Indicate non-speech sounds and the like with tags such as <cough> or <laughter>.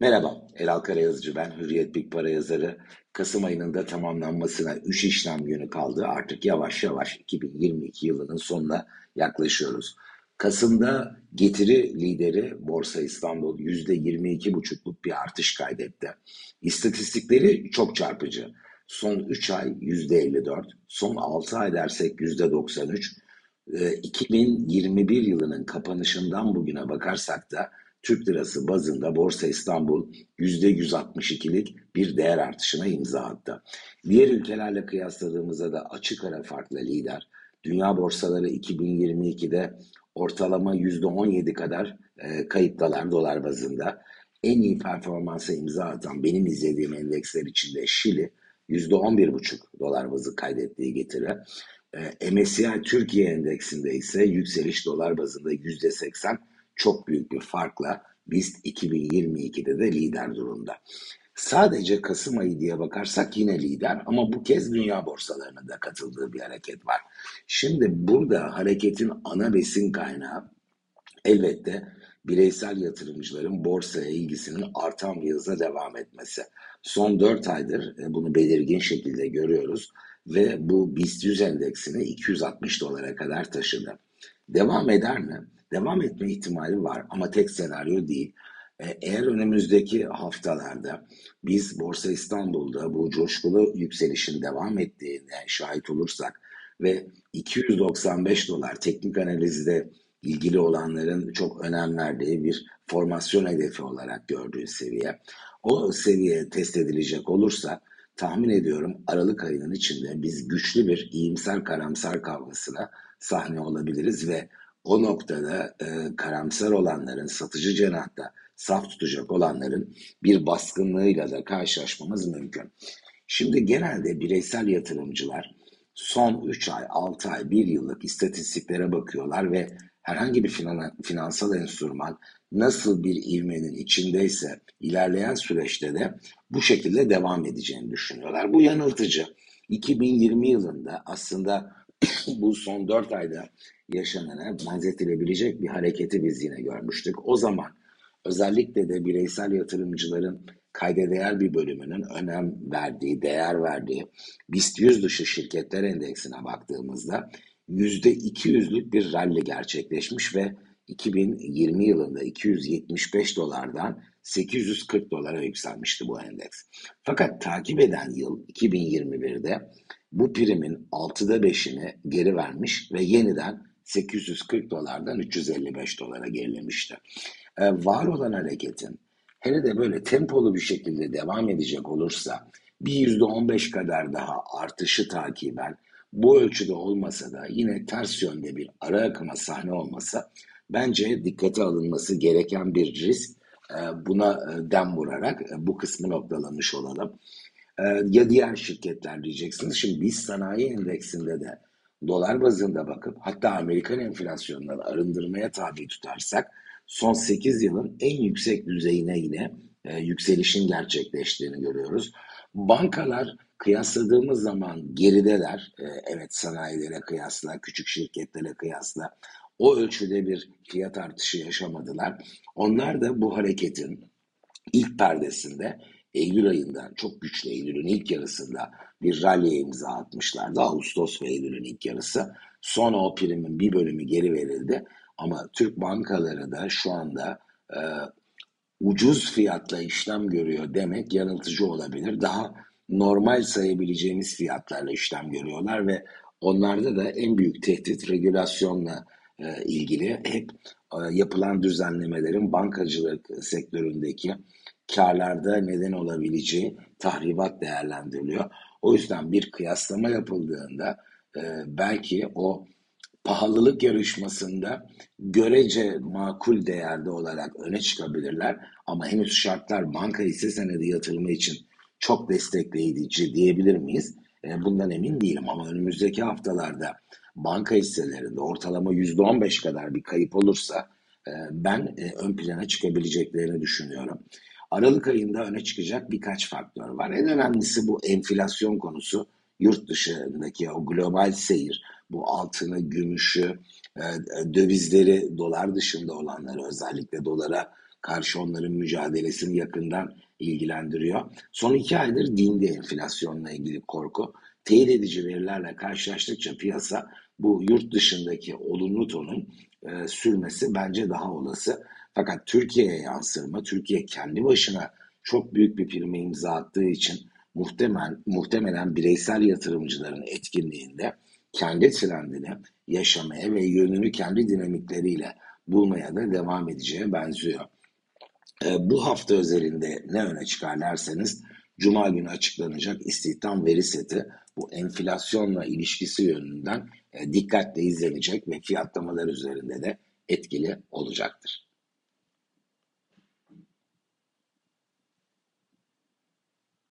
Merhaba, Elal Karayazıcı ben, Hürriyet Big Para yazarı. Kasım ayının da tamamlanmasına 3 işlem günü kaldı. Artık yavaş yavaş 2022 yılının sonuna yaklaşıyoruz. Kasım'da getiri lideri Borsa İstanbul %22,5'luk bir artış kaydetti. İstatistikleri çok çarpıcı. Son 3 ay %54, son 6 ay dersek %93, 2021 yılının kapanışından bugüne bakarsak da Türk lirası bazında Borsa İstanbul %162'lik bir değer artışına imza attı. Diğer ülkelerle kıyasladığımızda da açık ara farklı lider. Dünya borsaları 2022'de ortalama %17 kadar e, kayıptalar dolar bazında. En iyi performansa imza atan benim izlediğim endeksler içinde Şili %11,5 dolar bazı kaydettiği getiri. E, MSCI Türkiye endeksinde ise yükseliş dolar bazında %80 çok büyük bir farkla BIST 2022'de de lider durumda. Sadece Kasım ayı diye bakarsak yine lider ama bu kez dünya borsalarının da katıldığı bir hareket var. Şimdi burada hareketin ana besin kaynağı elbette bireysel yatırımcıların borsaya ilgisinin artan bir hızla devam etmesi. Son 4 aydır e, bunu belirgin şekilde görüyoruz ve bu BIST 100 endeksini 260 dolara kadar taşıdı. Devam eder mi? Devam etme ihtimali var ama tek senaryo değil. E, eğer önümüzdeki haftalarda biz Borsa İstanbul'da bu coşkulu yükselişin devam ettiğine şahit olursak ve 295 dolar teknik analizde ilgili olanların çok önem verdiği bir formasyon hedefi olarak gördüğü seviye. O seviye test edilecek olursa tahmin ediyorum Aralık ayının içinde biz güçlü bir iyimser karamsar kavgasına sahne olabiliriz ve o noktada e, karamsar olanların, satıcı cenahta saf tutacak olanların bir baskınlığıyla da karşılaşmamız mümkün. Şimdi genelde bireysel yatırımcılar son 3 ay, 6 ay, 1 yıllık istatistiklere bakıyorlar ve herhangi bir finansal enstrüman nasıl bir ivmenin içindeyse ilerleyen süreçte de bu şekilde devam edeceğini düşünüyorlar. Bu yanıltıcı. 2020 yılında aslında <coughs> bu son 4 ayda yaşanana benzetilebilecek bir hareketi biz yine görmüştük. O zaman özellikle de bireysel yatırımcıların kayda değer bir bölümünün önem verdiği, değer verdiği BIST 100 dışı şirketler endeksine baktığımızda %200'lük bir rally gerçekleşmiş ve 2020 yılında 275 dolardan 840 dolara yükselmişti bu endeks. Fakat takip eden yıl 2021'de bu primin 6'da 5'ini geri vermiş ve yeniden 840 dolardan 355 dolara gerilemişti. Ee, var olan hareketin hele de böyle tempolu bir şekilde devam edecek olursa bir %15 kadar daha artışı takiben bu ölçüde olmasa da yine ters yönde bir ara akıma sahne olmasa bence dikkate alınması gereken bir risk. Ee, buna e, dem vurarak e, bu kısmı noktalamış olalım. Ee, ya diğer şirketler diyeceksiniz. Şimdi biz sanayi endeksinde de dolar bazında bakıp hatta Amerikan enflasyonundan arındırmaya tabi tutarsak son 8 yılın en yüksek düzeyine yine e, yükselişin gerçekleştiğini görüyoruz. Bankalar kıyasladığımız zaman gerideler. E, evet sanayilere kıyasla, küçük şirketlere kıyasla o ölçüde bir fiyat artışı yaşamadılar. Onlar da bu hareketin ilk perdesinde Eylül ayında çok güçlü Eylül'ün ilk yarısında bir rally'e imza atmışlardı. Ağustos ve Eylül'ün ilk yarısı. Sonra o primin bir bölümü geri verildi. Ama Türk bankaları da şu anda e, ucuz fiyatla işlem görüyor demek yanıltıcı olabilir. Daha normal sayabileceğimiz fiyatlarla işlem görüyorlar ve onlarda da en büyük tehdit regülasyonla e, ilgili hep e, yapılan düzenlemelerin bankacılık sektöründeki karlarda neden olabileceği tahribat değerlendiriliyor. O yüzden bir kıyaslama yapıldığında e, belki o pahalılık yarışmasında görece makul değerde olarak öne çıkabilirler. Ama henüz şartlar banka hisse senedi yatırımı için çok destekleyici diyebilir miyiz? Bundan emin değilim ama önümüzdeki haftalarda banka hisselerinde ortalama %15 kadar bir kayıp olursa e, ben e, ön plana çıkabileceklerini düşünüyorum. Aralık ayında öne çıkacak birkaç faktör var. En önemlisi bu enflasyon konusu. Yurt dışındaki o global seyir, bu altını, gümüşü, e, dövizleri dolar dışında olanları özellikle dolara karşı onların mücadelesini yakından ilgilendiriyor. Son iki aydır dinde enflasyonla ilgili korku. Teyit edici verilerle karşılaştıkça piyasa bu yurt dışındaki olumlu tonun e, sürmesi bence daha olası. Fakat Türkiye'ye yansır Türkiye kendi başına çok büyük bir prime imza attığı için muhtemel, muhtemelen bireysel yatırımcıların etkinliğinde kendi trendini yaşamaya ve yönünü kendi dinamikleriyle bulmaya da devam edeceğe benziyor. E, bu hafta özelinde ne öne çıkar derseniz Cuma günü açıklanacak istihdam veri seti bu enflasyonla ilişkisi yönünden e, dikkatle izlenecek ve fiyatlamalar üzerinde de etkili olacaktır.